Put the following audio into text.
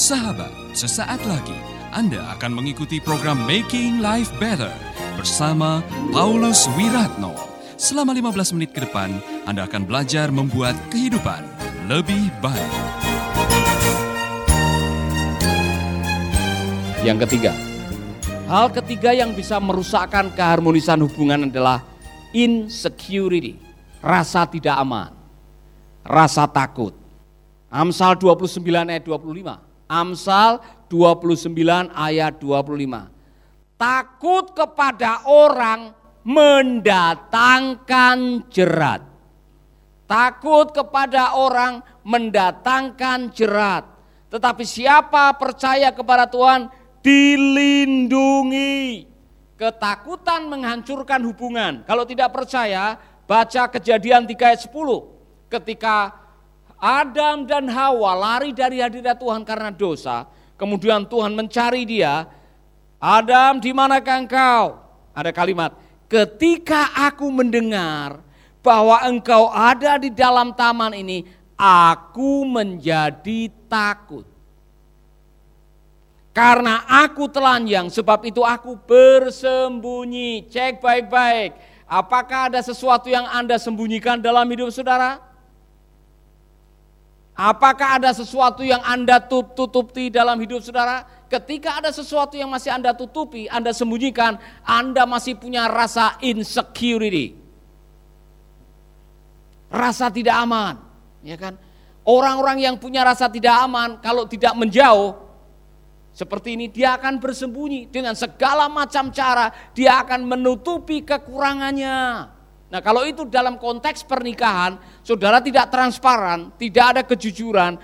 Sesaat lagi Anda akan mengikuti program Making Life Better bersama Paulus Wiratno. Selama 15 menit ke depan, Anda akan belajar membuat kehidupan lebih baik. Yang ketiga, hal ketiga yang bisa merusakkan keharmonisan hubungan adalah insecurity, rasa tidak aman, rasa takut. Amsal 29 ayat 25. Amsal 29 ayat 25. Takut kepada orang mendatangkan jerat. Takut kepada orang mendatangkan jerat. Tetapi siapa percaya kepada Tuhan dilindungi. Ketakutan menghancurkan hubungan. Kalau tidak percaya, baca kejadian 3 ayat 10. Ketika Adam dan Hawa lari dari hadirat Tuhan karena dosa, kemudian Tuhan mencari dia. Adam, di manakah engkau? Ada kalimat, ketika aku mendengar bahwa engkau ada di dalam taman ini, aku menjadi takut. Karena aku telanjang, sebab itu aku bersembunyi. Cek baik-baik, apakah ada sesuatu yang Anda sembunyikan dalam hidup saudara? Apakah ada sesuatu yang Anda tutupi dalam hidup saudara? Ketika ada sesuatu yang masih Anda tutupi, Anda sembunyikan, Anda masih punya rasa insecurity. Rasa tidak aman, ya kan? Orang-orang yang punya rasa tidak aman kalau tidak menjauh seperti ini dia akan bersembunyi dengan segala macam cara, dia akan menutupi kekurangannya. Nah kalau itu dalam konteks pernikahan, saudara tidak transparan, tidak ada kejujuran,